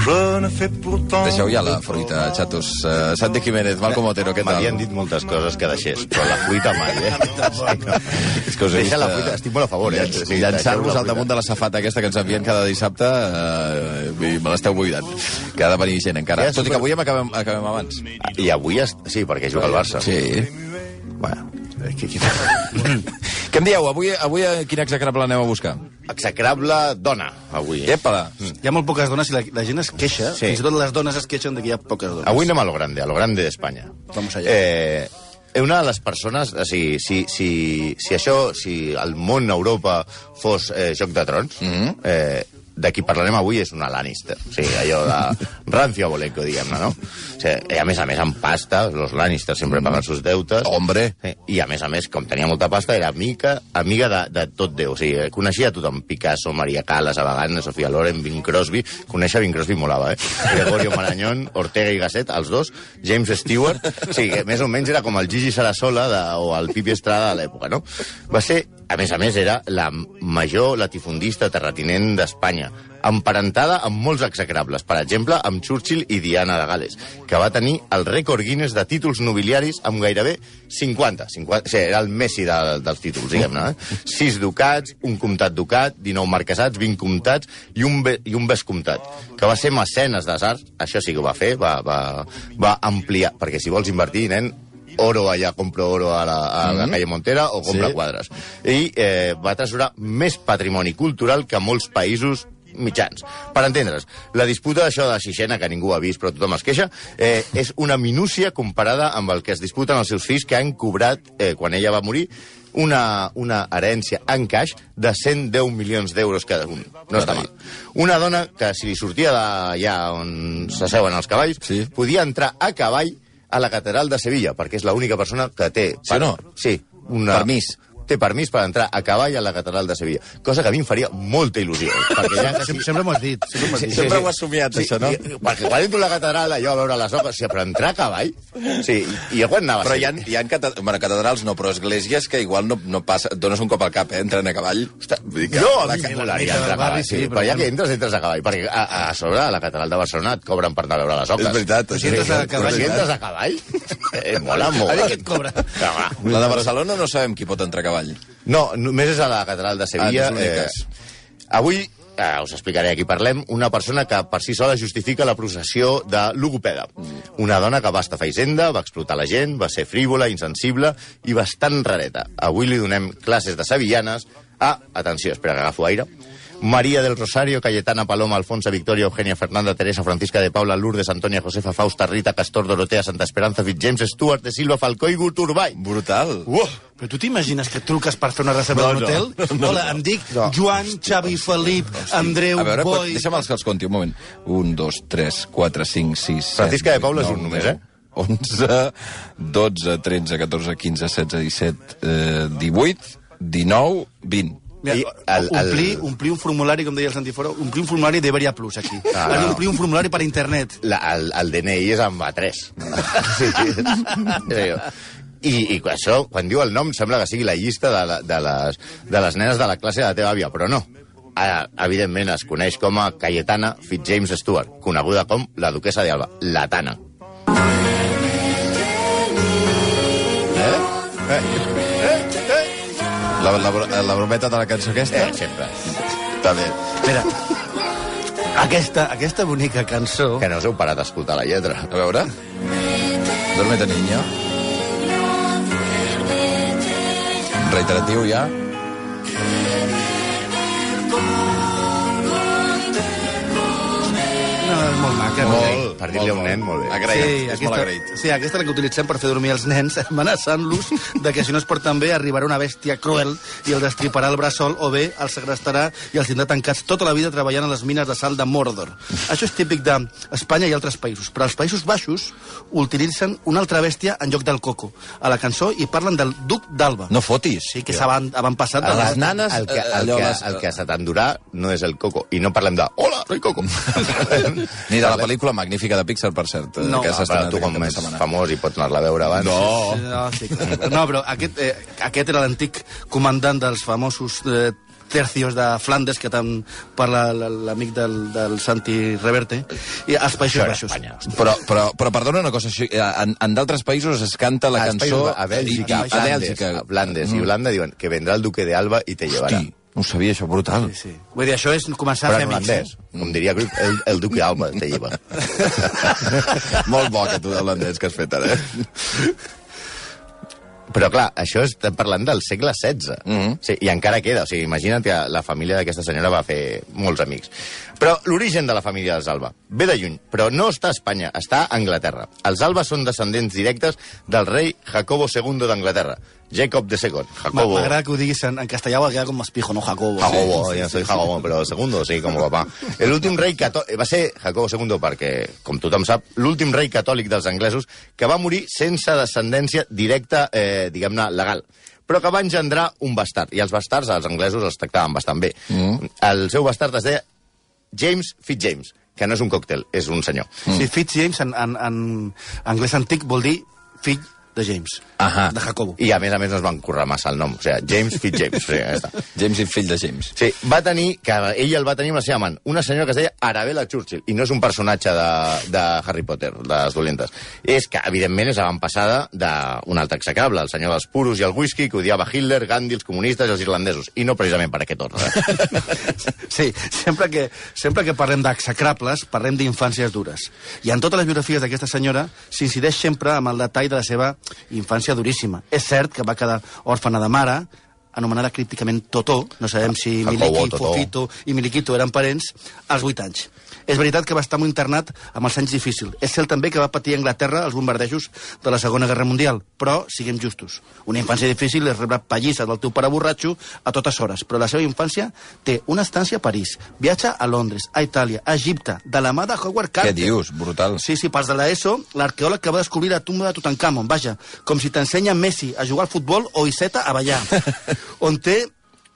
Je ne fais pourtant... Deixeu ja la fruita, xatos. Uh, Santi Jiménez, Malcom Otero, què tal? M'havien dit moltes coses que deixés, però la fruita mai, eh? És que us Deixa vist, la eh, fruita, estic molt a favor, eh? llanç- Sí, Llançar-vos al damunt de la safata aquesta que ens envien cada dissabte uh, i me l'esteu buidant. Que ha de venir gent encara. Ja, Tot i que avui acabem, acabem abans. I avui, es... sí, perquè juga al Barça. Sí. Bueno, qui, qui... Què em dieu? Avui, avui eh, quin execrable aneu a buscar? Execrable dona, avui. Epala. Hi ha molt poques dones i la, la gent es queixa, Sí. sí. fins i tot les dones es queixen de que hi ha poques dones. Avui anem a lo grande, a lo grande d'Espanya. Vamos allá. Eh, una de les persones, o sigui, si, si, si això, si el món Europa fos eh, Joc de Trons, mm -hmm. eh, de qui parlarem avui és una Lannister. O sigui, allò de rancio abolenco, diguem-ne, no? O sigui, a més a més, amb pasta, los Lannister sempre paguen sus deutes. Hombre. I a més a més, com tenia molta pasta, era amiga, amiga de, de tot Déu. O sigui, coneixia a tothom. Picasso, Maria Callas, a vegades, Sofia Loren, Bing Crosby. Conèixer Bing Crosby molava, eh? Gregorio Marañón, Ortega i Gasset, els dos. James Stewart. O sigui, més o menys era com el Gigi Sarasola de, o el Pipi Estrada de l'època, no? Va ser, a més a més, era la major latifundista terratinent d'Espanya emparentada amb molts execrables. Per exemple, amb Churchill i Diana de Gales, que va tenir el rècord Guinness de títols nobiliaris amb gairebé 50. 50 o sigui, era el Messi de, dels títols, diguem-ne. Eh? 6 ducats, un comtat ducat, 19 marquesats, 20 comtats i un, be, i un vescomtat, que va ser mecenes de arts, això sí que ho va fer, va, va, va ampliar, perquè si vols invertir, nen, oro allà, compro oro a la, a la calle Montera o compra Sí. quadres. I eh, va atresorar més patrimoni cultural que molts països mitjans. Per entendre's, la disputa d'això de Xixena, que ningú ha vist però tothom es queixa, eh, és una minúcia comparada amb el que es disputen els seus fills que han cobrat, eh, quan ella va morir, una, una herència en caix de 110 milions d'euros cada un. No està mal. Una dona que, si li sortia d'allà on s'asseuen els cavalls, Sí. podia entrar a cavall a la catedral de Sevilla, perquè és l'única persona que té... Sí o no? Sí. Una... Permís. Té permís per entrar a cavall a la catedral de Sevilla. Cosa que a mi em faria molta il·lusió. Perquè ja... Sempre, sempre m'ho has dit. Sempre m'ho has dit. Sempre ho has somiat, això, no? I, perquè quan entro a la catedral, allò a veure les obres, sí, però entrar a cavall... Sí, i jo quan anava... Però sí. hi ha, hi ha cated... bueno, catedrals no, però esglésies que igual no, no passa, et dones un cop al cap, eh, entren a cavall. Vull dir que- No, a la mi ca- m'agradaria del entrar a cavall, sí, sí, però però ja que entres, entres a cavall, perquè a, a sobre, a la catedral de Barcelona et cobren per anar a veure les oques. És veritat, si entres a cavall, si entres a cavall, eh, mola molt. A veure què et cobra. La de Barcelona no sabem qui pot entrar a cavall. No, només és a la catedral de Sevilla. Ah, no és l'únic avui eh, us explicaré a qui parlem, una persona que per si sola justifica la processió de logopeda. Una dona que va estafar Hisenda, va explotar la gent, va ser frívola, insensible i bastant rareta. Avui li donem classes de sevillanes a, atenció, espera que agafo aire, María del Rosario, Cayetana Paloma, Alfonsa Victoria, Eugenia Fernanda, Teresa Francisca de Paula, Lourdes, Antonia, Josefa, Fausta, Rita, Castor, Dorotea, Santa Esperanza, Fitzjames, Stuart, de Silva, Falcó i Guturbay. Brutal. Uah! Però tu t'imagines que truques per fer una reserva No, d'un no. hotel? No, Hola, no. em dic No. Joan, Xavi, Felip, Andreu, A veure, pot, Boi... deixa'm els que els conti, un moment. Un, dos, tres, quatre, cinc, sis, set... Francisca de Paula és un només, deu, 11, 12, 13, 14, 15, 16, 17, eh, 18, 19, 20. Mira, I el- el- omplir, omplir un formulari, com deia el Santi Foro, omplir un formulari de Iberia Plus, aquí. Ah, no. d'omplir un formulari per internet. la, el, el DNI és amb A3. sí, sí. sí. I, I això, quan diu el nom, sembla que sigui la llista de, la, de, les, de les nenes de la classe de la teva àvia, però no. Ah, evidentment es coneix com a Cayetana Fitzjames Stewart, coneguda com la duquesa d'Alba, la Tana. Eh? Eh? Eh? La, la, la brometa de la cançó aquesta? Eh, sempre. Està bé. Mira, aquesta, aquesta bonica cançó... Que no us heu parat a escoltar la lletra. A veure. Dormeta niña. Reiteratiu ja. És molt maca. Molt, per dir-li a un nen, molt bé. Agraït, Sí, és molt aquesta, agraït. sí, aquesta la que utilitzem per fer dormir els nens, amenaçant-los de que si no es porten bé arribarà una bèstia cruel i el destriparà el braçol o bé els segrestarà i els tindrà tancats tota la vida treballant a les mines de sal de Mordor. Això és típic d'Espanya i altres països, però als Països Baixos utilitzen una altra bèstia en lloc del coco. A la cançó hi parlen del duc d'Alba. No fotis. Sí, que s'han passat... A les nanes... El que, el, allò, que, les- el que se t'endurà no és el coco. I no parlem de... Hola, soy coco. Ni de la pel·lícula magnífica de Pixar, per cert, eh, No, que no, Però tu, com més setmana. famós i pots anar-la a veure abans... No. No, sí, clar. no però aquest, eh, aquest era l'antic comandant dels famosos eh, tercios de Flandes, que tant parla l'amic del, del Santi Reverte, i als Països Baixos. Però, però, però perdona una cosa, eh, en, en d'altres països es canta la Als cançó... Països- a Bèlgica, a Bèlgica. a Flandes i Holanda diuen que vendrà el duque de Alba i te llevarà. Hosti, no ho sabia, això, brutal. Sí, sí. Vull dir, això és començar Però a fer amics. holandès, com diria Cruyff, el, el duque Alba te lleva. Molt bo aquest holandès que has fet ara. Eh? Però clar, això estem parlant del segle XVI. Mhm. sí, I encara queda. O sigui, imagina't que la família d'aquesta senyora va fer molts amics. Però l'origen de la família dels Alba ve de lluny, però no està a Espanya, està a Anglaterra. Els Alba són descendents directes del rei Jacobo II d'Anglaterra, Jacob II. Jacobo... M'agrada que ho diguis en, en castellà, va quedar com espijo, no Jacobo. Jacobo, ja soy Jacobo, però segundo, sí, com papà. L'últim rei catòlic... Va ser Jacobo II perquè, com tothom sap, l'últim rei catòlic dels anglesos que va morir sense descendència directa, eh, diguem-ne, legal però que va engendrar un bastard. I els bastards, els anglesos, els tractaven bastant bé. Mm. El seu bastard es deia James Fitzjames, que no és un còctel, és un senyor. Sí, Fitzjames en, en, en anglès antic vol dir fill de James, Ahà. de Jacobo. I a més a més no es van currar massa el nom. O sigui, James Fitzjames. sí, ja està. James i fill de James. Sí, va tenir, que ell el va tenir amb la seva amant, una senyora que es deia Arabella Churchill, i no és un personatge de, de Harry Potter, de les dolentes. És que, evidentment, és avantpassada d'un altre execrable, el senyor dels puros i el whisky, que odiava Hitler, Gandhi, els comunistes i els irlandesos, i no precisament per aquest ordre. Sí, sempre que, sempre que parlem d'execrables, parlem d'infàncies dures. I en totes les biografies d'aquesta senyora s'incideix sempre amb el detall de la seva infància duríssima. És cert que va quedar òrfana de mare, anomenada crípticament Totó, no sabem si Jacobo Miliki, Totó. Fofito i Miliquito eren parents, als 8 anys. És veritat que va estar molt internat amb els anys difícils. És cert també que va patir a Anglaterra els bombardejos de la Segona Guerra Mundial. Però, siguem justos, una infància difícil és rebre pallisses del teu pare borratxo a totes hores. Però la seva infància té una estància a París, viatja a Londres, a Itàlia, a Egipte, de la mà de Howard Carter. Què dius? Brutal. Sí, sí, pels de l'ESO, l'arqueòleg que va descobrir la tumba de Tutankamon, vaja, com si t'ensenya Messi a jugar al futbol o Iceta a ballar, on té,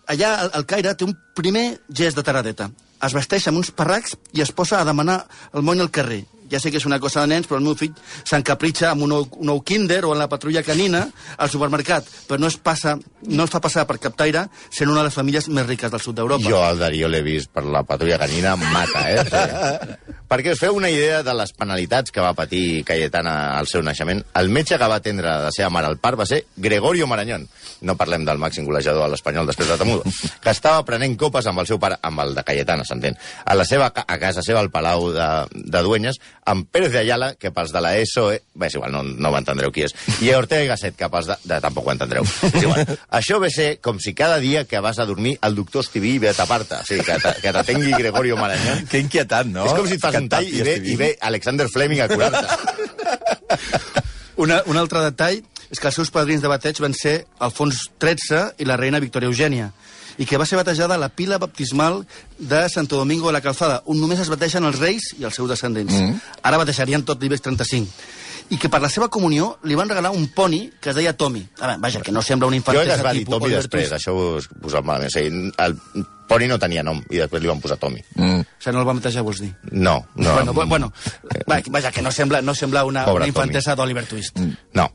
allà al- al Caire, té un primer gest de taradeta. Es vesteix amb uns parracs i es posa a demanar el món al carrer. Ja sé que és una cosa de nens, però el meu fill s'encapritxa amb un nou, un nou kinder o en la patrulla canina al supermercat, però no es, passa, no es fa passar per captaire sent una de les famílies més riques del sud d'Europa. Jo el Darío l'he vist per la patrulla canina, mata, eh? Sí. Perquè us feu una idea de les penalitats que va patir Cayetana al seu naixement. El metge que va atendre la seva mare al part va ser Gregorio Marañón. No parlem del màxim golejador a l'Espanyol després de Tamudo. Que estava prenent copes amb el seu pare, amb el de Cayetana, s'entén, a la seva, a casa seva, al Palau de, de Duenyes, amb Pérez de Ayala, que pels de la ESO... Eh, bé, és igual, no, no ho entendreu qui és. I Ortega i Gasset, que pels de... de tampoc ho entendreu. És igual. Això ve ser com si cada dia que vas a dormir el doctor Estiví ve a tapar-te. O sigui, que te- que t'atengui Gregorio Marañón. Que inquietant, no? És com si et fas Que un tall i ve, i ve Alexander Fleming a curar-te. Una, un altre detall és que els seus padrins de bateig van ser Alfons XIII i la reina Victoria Eugènia i que va ser batejada a la pila baptismal de Santo Domingo de la Calzada, on només es bateixen els reis i els seus descendents. Mm. Ara batejarien tot l'IBEX 35. I que per la seva comunió li van regalar un poni que es deia Tommy. A veure, vaja, que no sembla un Jo crec que infantesa es va dir tipus Tommy després, Twist. això us posat malament. O sigui, el Poni no tenia nom i després li van posar Tommy. Mm. O sigui, no el va batejar, vols dir? No, no. bueno, bu- bueno, va, vaja, que no sembla, no sembla una, Pobre una infantesa d'Oliver Twist. No.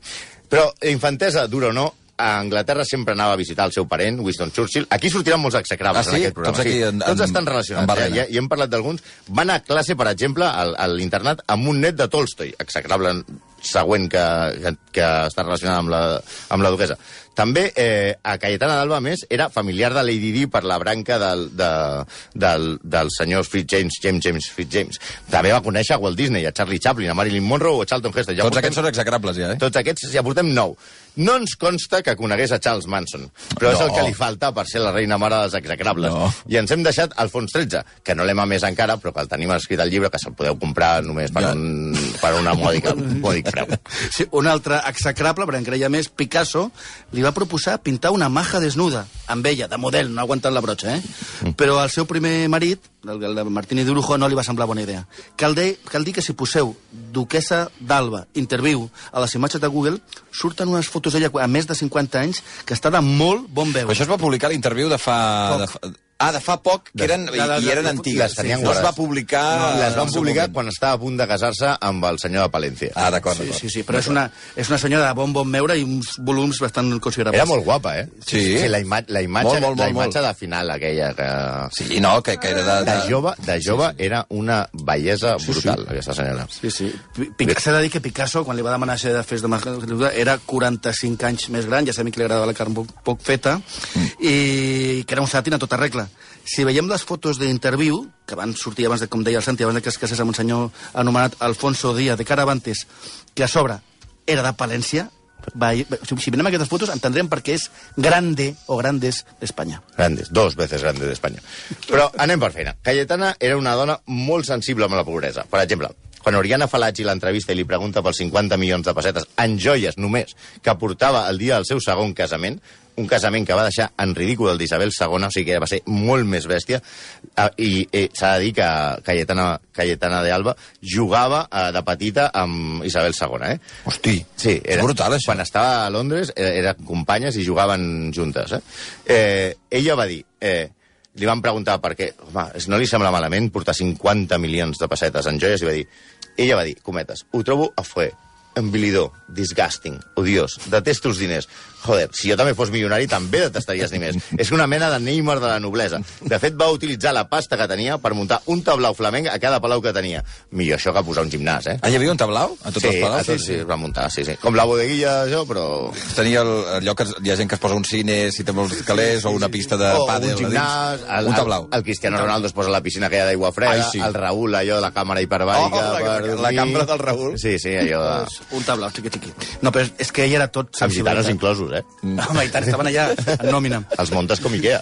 Però, infantesa, dura o no, a Anglaterra sempre anava a visitar el seu parent, Winston Churchill. Aquí sortiran molts execrables Ah, sí? en aquest programa. Tots aquí sí. en- Tots en- estan en relacionats. barrena. Ja, ja, hem parlat d'alguns. Va anar a classe, per exemple, al, a l'internat amb un net de Tolstoi, execrable següent que, que, que està relacionat amb la, amb la duquesa. També eh, a Cayetana d'Alba, més, era familiar de Lady Di per la branca del, de, del, del senyor Fitzjames, James James Fitzjames. També va conèixer a Walt Disney, a Charlie Chaplin, a Marilyn Monroe o a Charlton Heston. Ja Tots portem- aquests són execrables, ja, eh? tots aquests ja portem nou. No ens consta que conegués a Charles Manson, però no. és el que li falta per ser la reina mare dels execrables. No. I ens hem deixat Alfons XIII, que no l'hem emès encara, però que el tenim escrit al llibre, que se'l podeu comprar només per, Ja. un, per una mòdica, mòdic preu. Sí, un altre execrable, però en creia més, Picasso, li va proposar pintar una maja desnuda, amb ella, de model, no aguantant la brotxa, eh? Però al seu primer marit, el, el de d'Urujo, no li va semblar bona idea. Cal, de, cal dir que si poseu duquesa d'Alba, interviu, a les imatges de Google, surten unes fotos d'ella a més de 50 anys que està de molt bon veu. Però això es va publicar l'interviu de fa... Poc. De fa... Ah, de fa poc, que eren, De- de- i, i eren de- antigues. les tenien no es va publicar... No, les van publicar quan estava a punt de casar-se amb el senyor de Palencia. Ah, d'acord, Sí, d'acord. sí, sí, però és una, és una senyora de bon bon meure i uns volums bastant considerables. Era molt guapa, eh? Sí. sí la, ima la imatge, Molt, molt, la molt, imatge molt. de final, aquella que... Sí, no, que, que era de... De jove, de jove era una bellesa brutal, aquesta senyora. Sí, sí. S'ha de dir que Picasso, quan li va demanar ser de fes de masculinitat, era 45 anys més gran, ja sabem que li agradava la carn poc, poc feta, i que era un sàtir a tota regla. Si veiem les fotos d'interviu, que van sortir abans de, com deia el Santi, abans que es casés amb un senyor anomenat Alfonso Díaz de Caravantes, que a sobre era de Palència, si, veiem aquestes fotos entendrem per què és grande o grandes d'Espanya. Grandes, dos veces grandes d'Espanya. Però anem per feina. Cayetana era una dona molt sensible amb la pobresa. Per exemple, quan Oriana Falaggi l'entrevista i li pregunta pels 50 milions de pessetes en joies només que portava el dia del seu segon casament, un casament que va deixar en ridícul el d'Isabel II, o sigui que va ser molt més bèstia, eh, i eh, s'ha de dir que Cayetana, Cayetana de Alba jugava eh, de petita amb Isabel II, eh? Hosti, Sí, era, és brutal, això. Quan estava a Londres, era, eren companyes i jugaven juntes. Eh? Eh, ella va dir... Eh, li van preguntar per què, home, no li sembla malament portar 50 milions de pessetes en joies, i va dir, ella va dir, cometes, ho trobo a fue, envilidor, disgusting, odiós, detesto els diners. Joder, si jo també fos milionari també detestaria els diners. És una mena de Neymar de la noblesa. De fet, va utilitzar la pasta que tenia per muntar un tablau flamenc a cada palau que tenia. Millor això que posar un gimnàs, eh? Ah, hi havia un tablau a tots sí, els a palaus? tots, sí, es va muntar, sí, sí. Com la bodeguilla, això, però... Tenia el, allò que hi ha gent que es posa un cine, si té molts calés, o una pista de o pàdel. un gimnàs, el, un tablau. El, el Cristiano Ronaldo es posa a la piscina aquella d'aigua freda, Ai, sí. el Raül, allò de la càmera hiperbàrica... Oh, la- per la cambra del Raül. Sí, sí, allò de... Un tablau, xiqui, xiqui. No, però és, que ella era tot Amb gitanos sensibilitat. Inclosos, eh? Home, i tant, estaven allà en nòmina. Els montes com Ikea.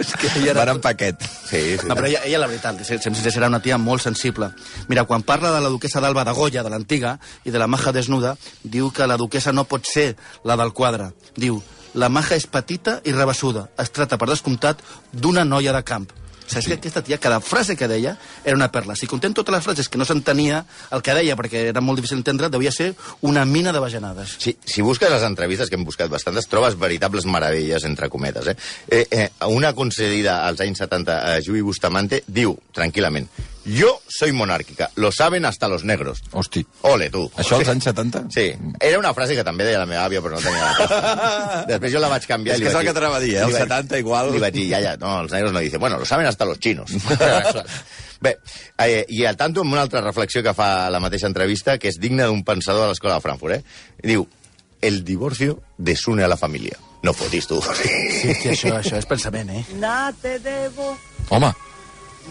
És que ella era... Van en paquet. Sí, sí. No, però ella, ella la veritat, sent sincer, era una tia molt sensible. Mira, quan parla de la duquesa d'Alba de Goya, de l'antiga, i de la maja desnuda, diu que la duquesa no pot ser la del quadre. Diu, la maja és petita i rebessuda. Es tracta, per descomptat, d'una noia de camp. Saps que aquesta tia, cada frase que deia era una perla. Si contem totes les frases que no s'entenia el que deia, perquè era molt difícil d'entendre, devia ser una mina de bajanades. Si, si busques les entrevistes, que hem buscat bastantes, trobes veritables meravelles, entre cometes. Eh? Eh, eh, una concedida als anys 70 a Jui Bustamante diu, tranquil·lament, yo soy monárquica, lo saben hasta los negros. Hosti. Ole, tu. Això als anys 70? Sí, era una frase que també deia la meva àvia, però no tenia la. Després jo la vaig canviar. És que és el que t'anava a dir, eh? Els vaig- 70 igual. Li vaig dir, ja, ja, no, els negros no dice, bueno, lo saben hasta los chinos. Bé, eh, i al tanto amb una altra reflexió que fa la mateixa entrevista, que és digna d'un pensador de l'escola de Frankfurt, eh? Diu, el divorcio desune a la família. No fotis, tu. Sí, sí, això, això és pensament, eh? Nada te debo, Home,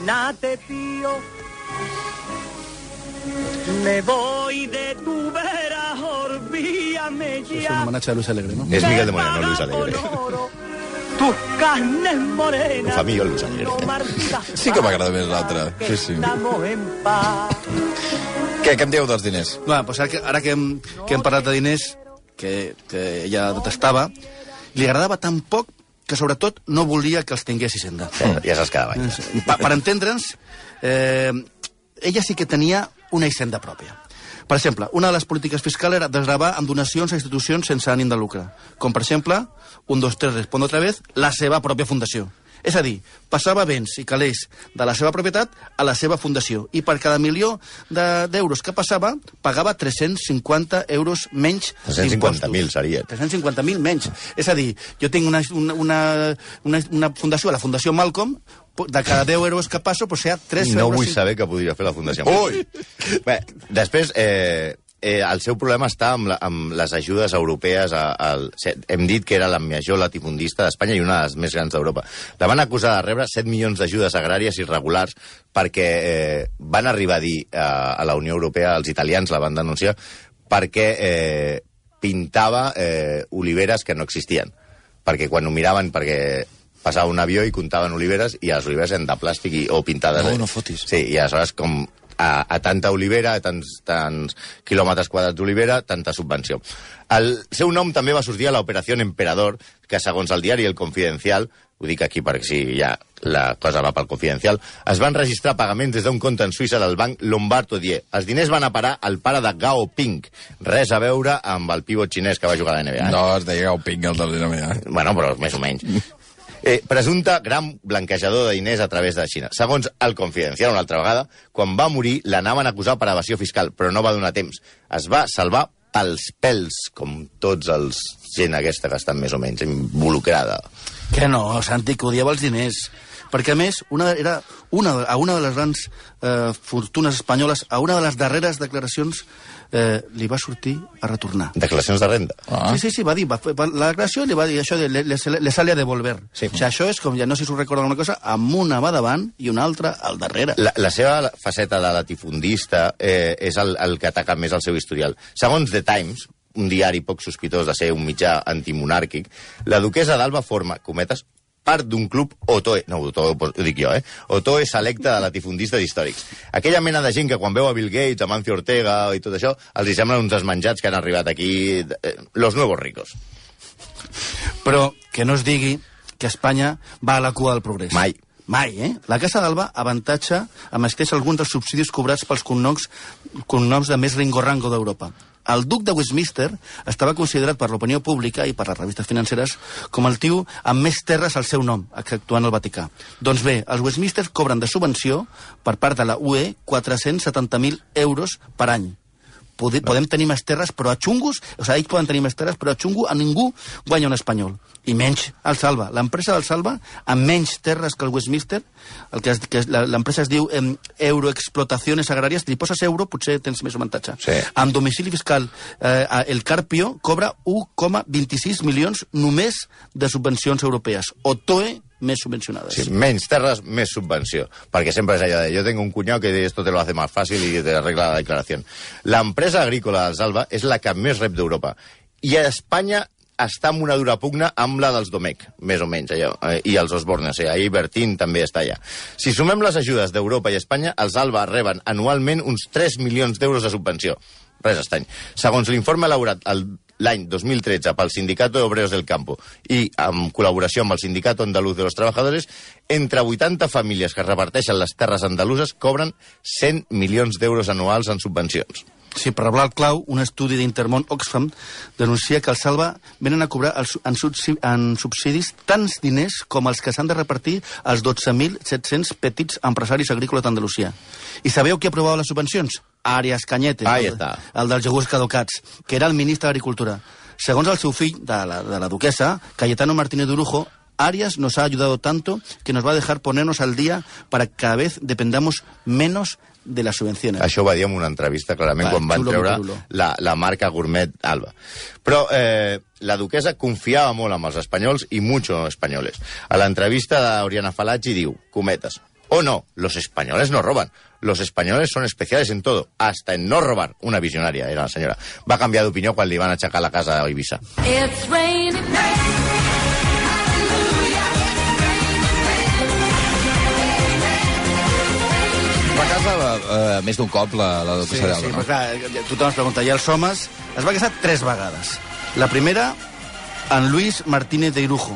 nada te pío. Me voy de tu vera, olvídame És un ya. homenatge a Luis Alegre, no? És Miguel de Moreno, no Luis Alegre. Tus carnes morenas. Un familia, Luis Alegre. Sí que m'agrada més l'altre. Sí, sí. Estamos en paz. què, què em dieu dels diners? Bueno, doncs ara que, ara que, hem, que hem parlat de diners, que, que ella detestava, li agradava tan poc que sobretot no volia que els tingués Hisenda. Ja, ja saps cada any. Pa, per entendre'ns, eh, ella sí que tenia una Hisenda pròpia. Per exemple, una de les polítiques fiscals era desgravar amb donacions a institucions sense ànim de lucre, com per exemple, un, dos, tres, respondo otra vez, la seva pròpia fundació. És a dir, passava béns i calés de la seva propietat a la seva fundació i per cada milió de- d'euros que passava pagava 350 euros menys 350.000 seria. 350.000 menys. És a dir, jo tinc una, una, una, una, fundació, la Fundació Malcolm, de cada 10 euros que passo, doncs serà 3 No euros... vull saber què podria fer la Fundació. Ui! Bé, després, eh, eh, el seu problema està amb, la, amb les ajudes europees. A, al, hem dit que era la major latifundista d'Espanya i una de les més grans d'Europa. La van acusar de rebre 7 milions d'ajudes agràries irregulars perquè eh, van arribar a dir eh, a la Unió Europea, els italians la van denunciar, perquè eh, pintava eh, oliveres que no existien. Perquè quan ho miraven, perquè passava un avió i comptaven oliveres i les oliveres eren de plàstic i, o pintades. No, no fotis. Sí, i aleshores com a, a tanta olivera, a tants, tants quilòmetres quadrats d'olivera, tanta subvenció. El seu nom també va sortir a l'Operació Emperador, que segons el diari El Confidencial, ho dic aquí perquè si ja la cosa va pel Confidencial, es van registrar pagaments des d'un compte en Suïssa del banc Lombard Odier. Els diners van a parar al pare de Gao Ping, res a veure amb el pivot xinès que va jugar a la NBA. eh? No, es deia Gao Ping, el de l'NBA. Bueno, però més o menys. Eh, presumpte gran blanquejador de diners a través de Xina. Segons el Confidencial, una altra vegada, quan va morir l'anaven a acusar per evasió fiscal, però no va donar temps. Es va salvar pels pèls, com tots els gent aquesta que està més o menys involucrada. Que no, Santi, que odiava els diners. Perquè, a més, una, era una, a una de les grans eh, fortunes espanyoles, a una de les darreres declaracions, eh, li va sortir a retornar. Declaracions de renda. Ah. Sí, sí, sí, va dir, va, va, la declaració li va dir això de le, le, le sale a devolver. Sí. O sigui, això és com, ja no sé si us recorda una cosa, amb una va davant i una altra al darrere. La, la seva faceta de latifundista eh, és el, el que ataca més el seu historial. Segons The Times, un diari poc sospitós de ser un mitjà antimonàrquic, la duquesa d'Alba forma, cometes, part d'un club Otoe, no, Otoe ho dic jo, eh? Otoe selecte de latifundistes històrics. Aquella mena de gent que quan veu a Bill Gates, a Mancio Ortega i tot això, els semblen uns desmenjats que han arribat aquí, eh, los nuevos ricos. Però que no es digui que Espanya va a la cua del progrés. Mai. Mai, eh? La Casa d'Alba avantatge amb esqueix alguns dels subsidis cobrats pels cognoms, cognoms de més ringorrango d'Europa. El duc de Westminster estava considerat per l'opinió pública i per les revistes financeres com el tio amb més terres al seu nom, exceptuant el Vaticà. Doncs bé, els Westminster cobren de subvenció per part de la UE 470.000 euros per any. Pode, podem tenir més terres, però a xungos, o sigui, ells poden tenir més terres, però a xungo a ningú guanya un espanyol. I menys el Salva. L'empresa del Salva, amb menys terres que el Westminster, el que, es, que l'empresa es diu em, Euroexplotaciones Agràries, li poses euro, potser tens més avantatge. Sí. Amb domicili fiscal, eh, el Carpio cobra 1,26 milions només de subvencions europees. O TOE més subvencionades. Sí, menys terres, més subvenció. Perquè sempre és allò de, jo tengo un cunyau que esto te lo hace más fácil y te arregla la declaración. L'empresa agrícola del Salva és la que més rep d'Europa. I a Espanya està en una dura pugna amb la dels Domecq, més o menys, allò, eh, i els Osborne, sigui, ahir Bertín també està allà. Si sumem les ajudes d'Europa i Espanya, els Alba reben anualment uns 3 milions d'euros de subvenció. Res estrany. Segons l'informe elaborat el l'any 2013 pel Sindicato de Obreros del Campo i en col·laboració amb el Sindicato Andaluz de los Trabajadores, entre 80 famílies que reparteixen les terres andaluses cobren 100 milions d'euros anuals en subvencions. Sí, per reblar el clau, un estudi d'Intermont Oxfam denuncia que el Salva venen a cobrar els, en, subsi, en subsidis tants diners com els que s'han de repartir als 12.700 petits empresaris agrícoles d'Andalusia. I sabeu qui aprovava les subvencions? Arias Cañete, Ahí el, el dels iogurts caducats, que era el ministre d'Agricultura. Segons el seu fill, de la, de la duquesa, Cayetano Martínez Durujo, Arias nos ha ayudado tanto que nos va a dejar ponernos al día para que cada vez dependamos menos de las subvenciones. Això ho va dir en una entrevista, clarament, Va, quan van xulo, treure xulo. la, la marca gourmet Alba. Però eh, la duquesa confiava molt en els espanyols i mucho espanyoles. A l'entrevista d'Oriana Falacci diu, cometes, o no, los españoles no roban. Los españoles son especiales en todo, hasta en no robar. Una visionària, era la senyora. Va canviar d'opinió quan li van aixecar la casa a Eivissa. It's raining men. Va a casa eh, més d'un cop la, la Sí, duquesa sí, d'Alba, però clar, tothom es pregunta, i els homes... Es va casar tres vegades. La primera, en Luis Martínez de Irujo,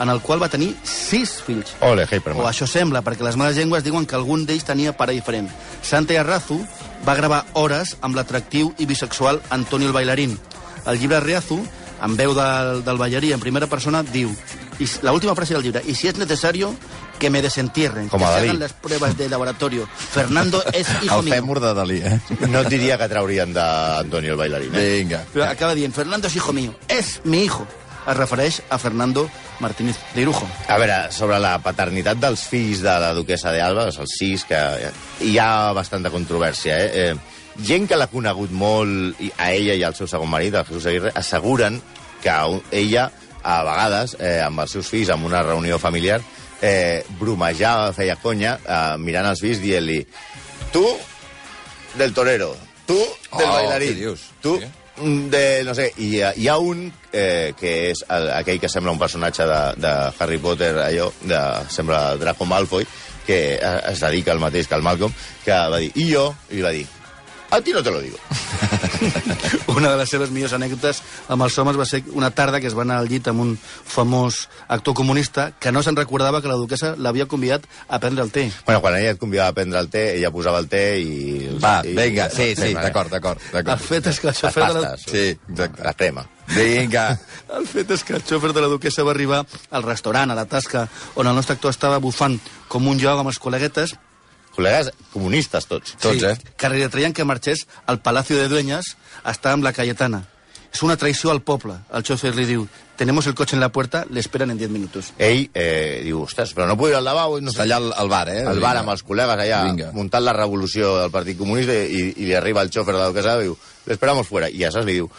en el qual va tenir sis fills. Ole, O Hyperman. això sembla, perquè les males llengües diuen que algun d'ells tenia pare diferent. Santa Arrazu va gravar hores amb l'atractiu i bisexual Antonio el Bailarín. El llibre Reazu, amb veu del, del ballarí en primera persona, diu... Y s- la última frase del llibre, y si es necesario, que me desentierren, Como que se Dalí. hagan las pruebas de laboratorio. Fernando es hijo El mío. fèmur de Dalí, eh? No et diria que traurien d'Antonio el bailarín. Eh? Vinga. Però acaba dient, Fernando es hijo mío, es mi hijo. Es refereix a Fernando Martínez de Irujo. A veure, sobre la paternitat dels fills de la duquesa d'Alba, els sis, que hi ha bastanta controvèrsia, eh? eh gent que l'ha conegut molt, a ella i al seu segon marit, el Jesús Aguirre, asseguren que ella, a vegades, eh, amb els seus fills, en una reunió familiar, eh, bromejava, feia conya, eh, mirant els fills, dient-li tu, del torero, tu, del Oh, bailarín, tu, Sí. De, no sé, hi ha, hi ha un eh, que és el, aquell que sembla un personatge de, de Harry Potter, allò, de, sembla Draco Malfoy, que eh, es dedica al mateix que el Malcolm, que va dir, i jo, i va dir, A ti no te lo digo. Una de les seves millors anècdotes amb els homes va ser una tarda que es va anar al llit amb un famós actor comunista que no se'n recordava que la duquesa l'havia convidat a prendre el té. Bueno, quan ella et convidava a prendre el té, ella posava el té i... Va, i, vinga, sí, sí, d'acord, d'acord. El d'acord. fet és que el xofer de la... Sí, exacte. La crema. Vinga. El fet és que el xòfer de la duquesa va arribar al restaurant, a la tasca, on el nostre actor estava bufant com un lloc amb els col·leguetes, Col·legues comunistes, tots. Tots, eh? que retreien que marxés al Palacio de Dueñas a estar amb la Cayetana. És una traïció al poble. El xòfer li diu, tenemos el coche en la puerta, le esperan en 10 minutos. Ell eh, diu, ostres, però no puc ir al lavabo? i No Està allà al, al bar, eh? al bar amb els col·legues allà, Vinga. muntant la revolució del Partit Comunista i, i li arriba el xòfer de la duquesa i diu, l'esperamos fuera. I aleshores li diu,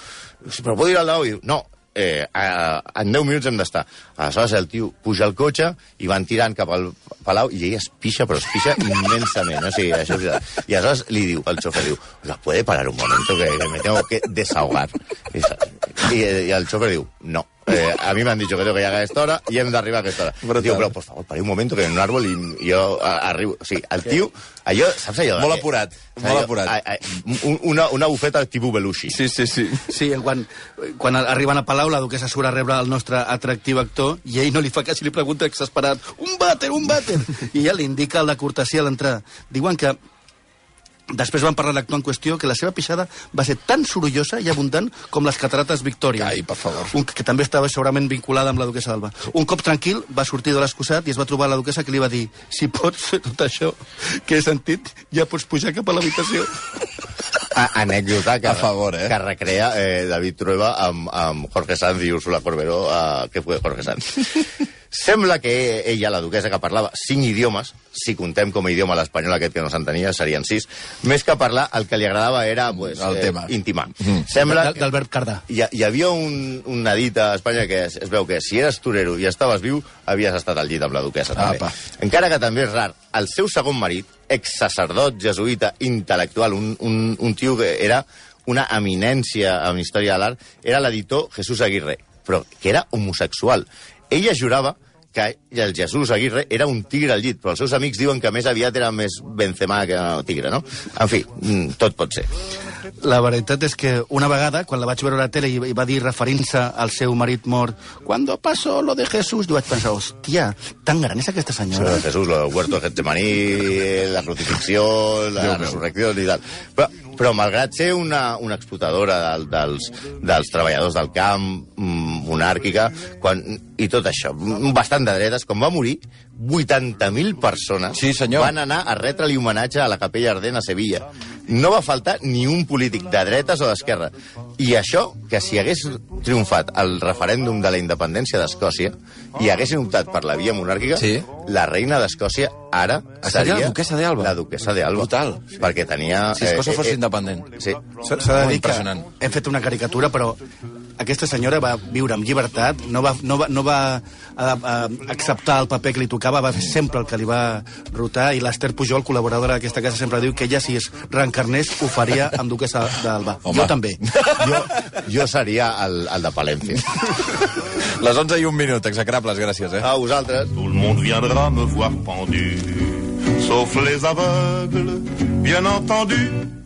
"Sí, però puc ir al lavabo? I diu, no, eh, a, en 10 minuts hem d'estar. Aleshores el tio puja al cotxe i van tirant cap al palau i ella es pixa, però es pixa immensament. O sigui, això és. I aleshores li diu, el xòfer diu, ¿la puede parar un momento que, que me tengo que desahogar? I, i, i el xòfer diu, no. Eh, a mi m'han dit que tengo que llegar a esta hora i hem d'arribar a aquesta hora. Brutal. Diu, però, por favor, pareu un momento que en un árbol i, jo a, arribo... O sigui, el tio, allò, saps allò? Molt apurat, saps molt allò? apurat. A, a, un- una, una bufeta tipus Belushi. Sí, sí, sí. Sí, quan, quan arriben a Palau, la duquesa surt a rebre el nostre atractiu actor i ell no li fa cas i li pregunta exasperat un vàter, un vàter! I ella li indica la cortesia a l'entrada. Diuen que Després van parlar l'actor en qüestió que la seva pixada va ser tan sorollosa i abundant com les catarates Victòria. Ai, per favor. Un, que també estava segurament vinculada amb la duquesa d'Alba. Un cop tranquil, va sortir de l'excusat i es va trobar la duquesa que li va dir si pots fer tot això que he sentit, ja pots pujar cap a l'habitació. Anècdota que, A favor, eh? que recrea eh, David Trueba amb, amb Jorge Sanz i Úrsula Corberó, eh, que fue Jorge Sanz. Sembla que ella, la duquesa que parlava cinc idiomes, si contem com a idioma l'espanyol aquest que no s'entenia, serien sis, més que parlar, el que li agradava era pues, El tema. intimar. Mm. Sembla Del, del verb cardar. hi, hi havia un, una dita a Espanya que es, es veu que si eres torero i estaves viu, havies estat al llit amb la duquesa. També. Apa. Encara que també és rar, el seu segon marit, ex-sacerdot jesuïta intel·lectual, un, un, un tio que era una eminència en història de l'art, era l'editor Jesús Aguirre, però que era homosexual. Ella jurava que el Jesús Aguirre era un tigre al llit, però els seus amics diuen que més aviat era més Benzema que tigre, no? En fi, mm, tot pot ser. La veritat és que una vegada, quan la vaig veure a la tele i, va dir, referint-se al seu marit mort, «Cuando pasó lo de Jesús», jo vaig pensar, hòstia, tan gran és aquesta senyora. de Jesús, lo del huerto de Getsemaní, la crucifixió, la resurrecció i tal. Però, però malgrat ser una, una explotadora del, dels, dels treballadors del camp, mm, monàrquica, quan, i tot això, bastant de dretes, quan va morir, 80.000 persones Sí, senyor. van anar a retre-li homenatge a la Capella Ardent a Sevilla. No va faltar ni un polític de dretes o d'esquerra. I això, que si hagués triomfat el referèndum de la independència d'Escòcia i haguessin optat per la via monàrquica, Sí. la reina d'Escòcia ara Seria seria... la duquessa d'Alba. La duquessa d'Alba. Brutal. Perquè tenia... Si Escòcia fos independent. Sí. S'ha de dir que hem fet una caricatura, però aquesta senyora va viure amb llibertat, no va, no va, no va a, a, acceptar el paper que li tocava, va fer sempre el que li va rotar, i l'Ester Pujol, col·laboradora d'aquesta casa, sempre diu que ella, si es reencarnés, ho faria amb duquesa d'Alba. Jo també. Jo, jo seria el, el de Palencia. Les 11 i un minut, execrables, gràcies, eh? A vosaltres. Tout le monde viendra me voir pendu, sauf les aveugles, bien entendu.